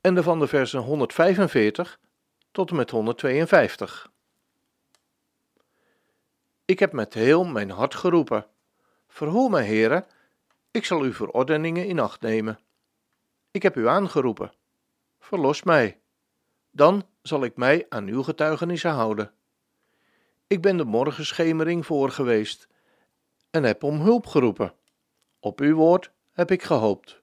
en van de versen 145 tot en met 152. Ik heb met heel mijn hart geroepen. Verhoor mij, heren, ik zal uw verordeningen in acht nemen. Ik heb u aangeroepen. Verlos mij. Dan zal ik mij aan uw getuigenissen houden. Ik ben de morgenschemering voor geweest en heb om hulp geroepen. Op uw woord heb ik gehoopt.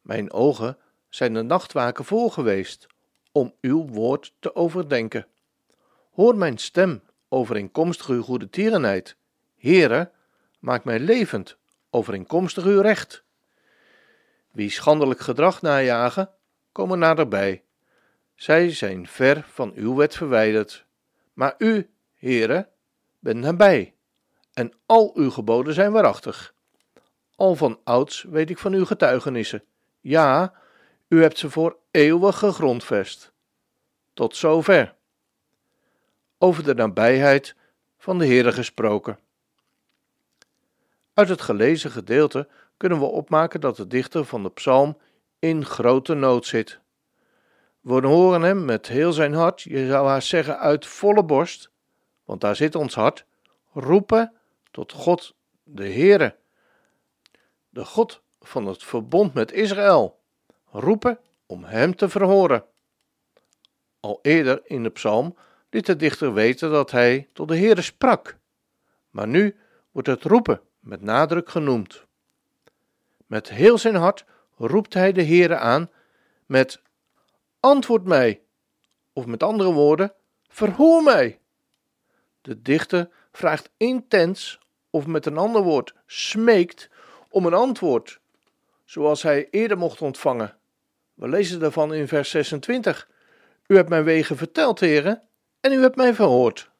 Mijn ogen zijn de nachtwaken vol geweest om uw woord te overdenken. Hoor mijn stem overeenkomstig uw goede tierenheid. Heere, maak mij levend overeenkomstig uw recht. Wie schandelijk gedrag najagen, komen naderbij. Zij zijn ver van uw wet verwijderd. Maar u, Heere, bent nabij, en al uw geboden zijn waarachtig. Al van ouds weet ik van uw getuigenissen. Ja, u hebt ze voor eeuwig gegrondvest. Tot zover. Over de nabijheid van de Heere gesproken. Uit het gelezen gedeelte kunnen we opmaken dat de dichter van de psalm in grote nood zit. We horen hem met heel zijn hart, je zou haast zeggen uit volle borst, want daar zit ons hart, roepen tot God de Heere, de God van het verbond met Israël roepen om hem te verhoren. Al eerder in de psalm liet de dichter weten dat hij tot de Heere sprak, maar nu wordt het roepen met nadruk genoemd. Met heel zijn hart roept hij de Heere aan met antwoord mij, of met andere woorden, verhoor mij. De dichter vraagt intens, of met een ander woord, smeekt om een antwoord, zoals hij eerder mocht ontvangen. We lezen daarvan in vers 26. U hebt mijn wegen verteld, heren, en u hebt mij verhoord.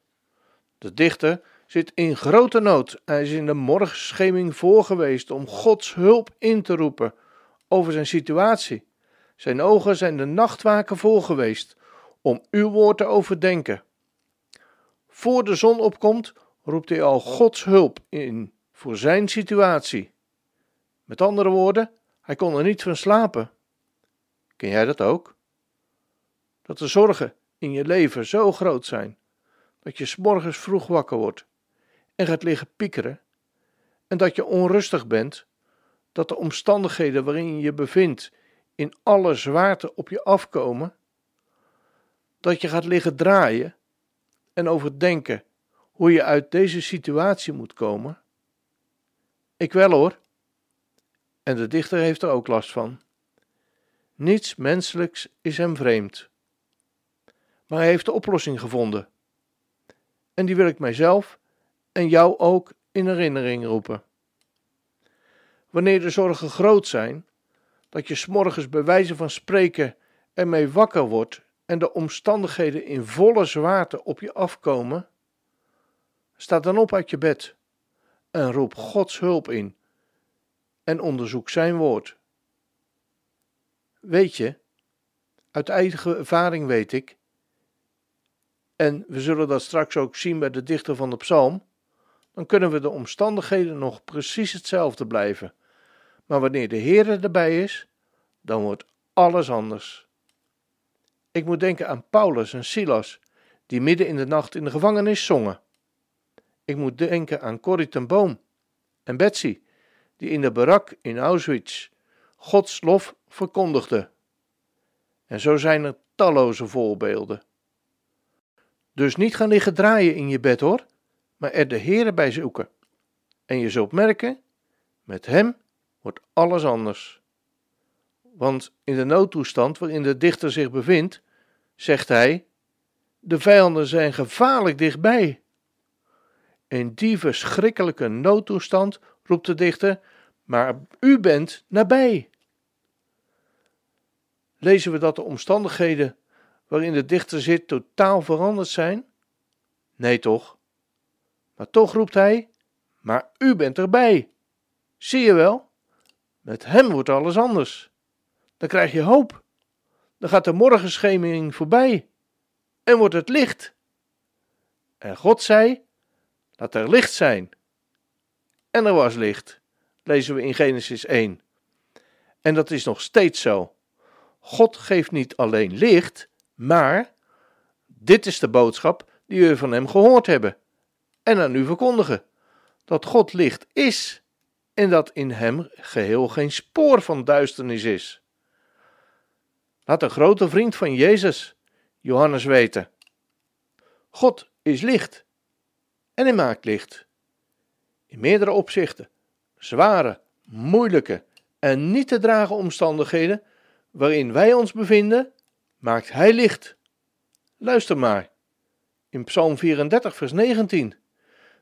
De dichter zit in grote nood. Hij is in de morgenscheming voor geweest om Gods hulp in te roepen over zijn situatie. Zijn ogen zijn de nachtwaken vol geweest om uw woord te overdenken. Voor de zon opkomt, roept hij al Gods hulp in voor zijn situatie. Met andere woorden, hij kon er niet van slapen. Ken jij dat ook? Dat de zorgen in je leven zo groot zijn dat je s'morgens vroeg wakker wordt en gaat liggen piekeren en dat je onrustig bent, dat de omstandigheden waarin je je bevindt in alle zwaarte op je afkomen, dat je gaat liggen draaien en overdenken hoe je uit deze situatie moet komen? Ik wel hoor. En de dichter heeft er ook last van. Niets menselijks is hem vreemd. Maar hij heeft de oplossing gevonden. En die wil ik mijzelf en jou ook in herinnering roepen. Wanneer de zorgen groot zijn, dat je s'morgens bij wijze van spreken ermee wakker wordt en de omstandigheden in volle zwaarte op je afkomen, sta dan op uit je bed en roep Gods hulp in en onderzoek Zijn woord. Weet je, uit eigen ervaring weet ik, en we zullen dat straks ook zien bij de dichter van de psalm, dan kunnen we de omstandigheden nog precies hetzelfde blijven. Maar wanneer de Heer erbij is, dan wordt alles anders. Ik moet denken aan Paulus en Silas, die midden in de nacht in de gevangenis zongen. Ik moet denken aan Corrie ten Boom en Betsy, die in de barak in Auschwitz Gods lof verkondigde. En zo zijn er talloze voorbeelden. Dus niet gaan liggen draaien in je bed hoor, maar er de Heere bij zoeken. En je zult merken, met Hem wordt alles anders. Want in de noodtoestand waarin de dichter zich bevindt, zegt hij: De vijanden zijn gevaarlijk dichtbij. In die verschrikkelijke noodtoestand roept de dichter: Maar u bent nabij. Lezen we dat de omstandigheden waarin de dichter zit totaal veranderd zijn? Nee toch? Maar toch roept hij: Maar u bent erbij. Zie je wel? Met hem wordt alles anders. Dan krijg je hoop. Dan gaat de morgenschemering voorbij en wordt het licht. En God zei: Laat er licht zijn. En er was licht, lezen we in Genesis 1. En dat is nog steeds zo. God geeft niet alleen licht, maar dit is de boodschap die we van hem gehoord hebben en aan u verkondigen: dat God licht is en dat in hem geheel geen spoor van duisternis is. Laat een grote vriend van Jezus, Johannes, weten: God is licht en hij maakt licht. In meerdere opzichten, zware, moeilijke en niet te dragen omstandigheden waarin wij ons bevinden, maakt hij licht. Luister maar. In Psalm 34, vers 19.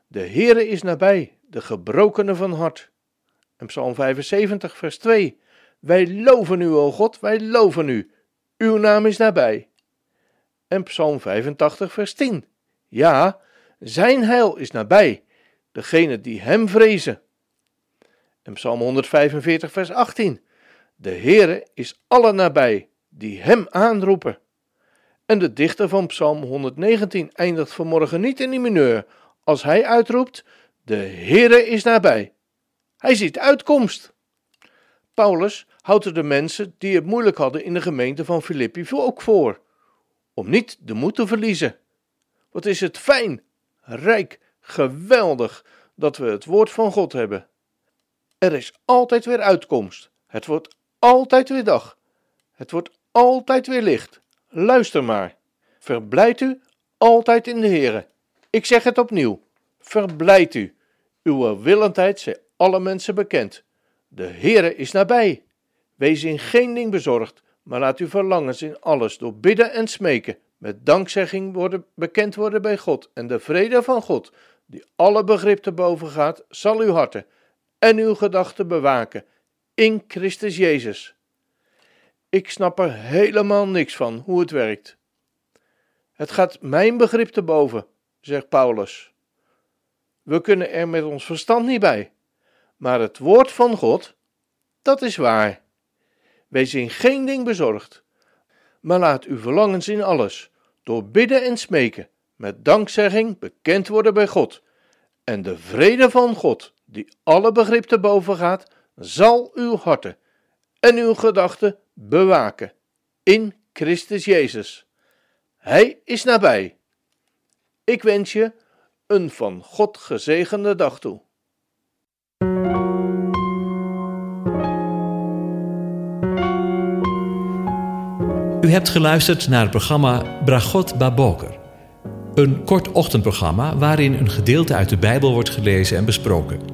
De Heere is nabij, de gebrokene van hart. En Psalm 75, vers 2. Wij loven u, o God, wij loven u. Uw naam is nabij. En Psalm 85, vers 10. Ja, zijn heil is nabij, degene die hem vrezen. En Psalm 145, vers 18. De Heere is alle nabij, die hem aanroepen. En de dichter van Psalm 119 eindigt vanmorgen niet in die mineur, als hij uitroept: De Heere is nabij. Hij ziet uitkomst. Paulus houdt er de mensen die het moeilijk hadden in de gemeente van Filippi ook voor, om niet de moed te verliezen. Wat is het fijn, rijk, geweldig dat we het woord van God hebben. Er is altijd weer uitkomst. Het wordt altijd weer dag. Het wordt altijd weer licht. Luister maar. Verblijd u altijd in de Heere. Ik zeg het opnieuw. Verblijd u. Uw willendheid zij alle mensen bekend. De Heere is nabij. Wees in geen ding bezorgd, maar laat uw verlangens in alles door bidden en smeken met dankzegging worden, bekend worden bij God. En de vrede van God, die alle begrip te boven gaat, zal uw harten en uw gedachten bewaken in Christus Jezus. Ik snap er helemaal niks van hoe het werkt. Het gaat mijn begrip te boven, zegt Paulus. We kunnen er met ons verstand niet bij, maar het woord van God, dat is waar. Wees in geen ding bezorgd, maar laat uw verlangens in alles, door bidden en smeken, met dankzegging bekend worden bij God. En de vrede van God, die alle begrip te boven gaat, zal uw harten en uw gedachten bewaken in Christus Jezus. Hij is nabij. Ik wens je een van God gezegende dag toe. U hebt geluisterd naar het programma Bragot Baboker. Een kort ochtendprogramma waarin een gedeelte uit de Bijbel wordt gelezen en besproken.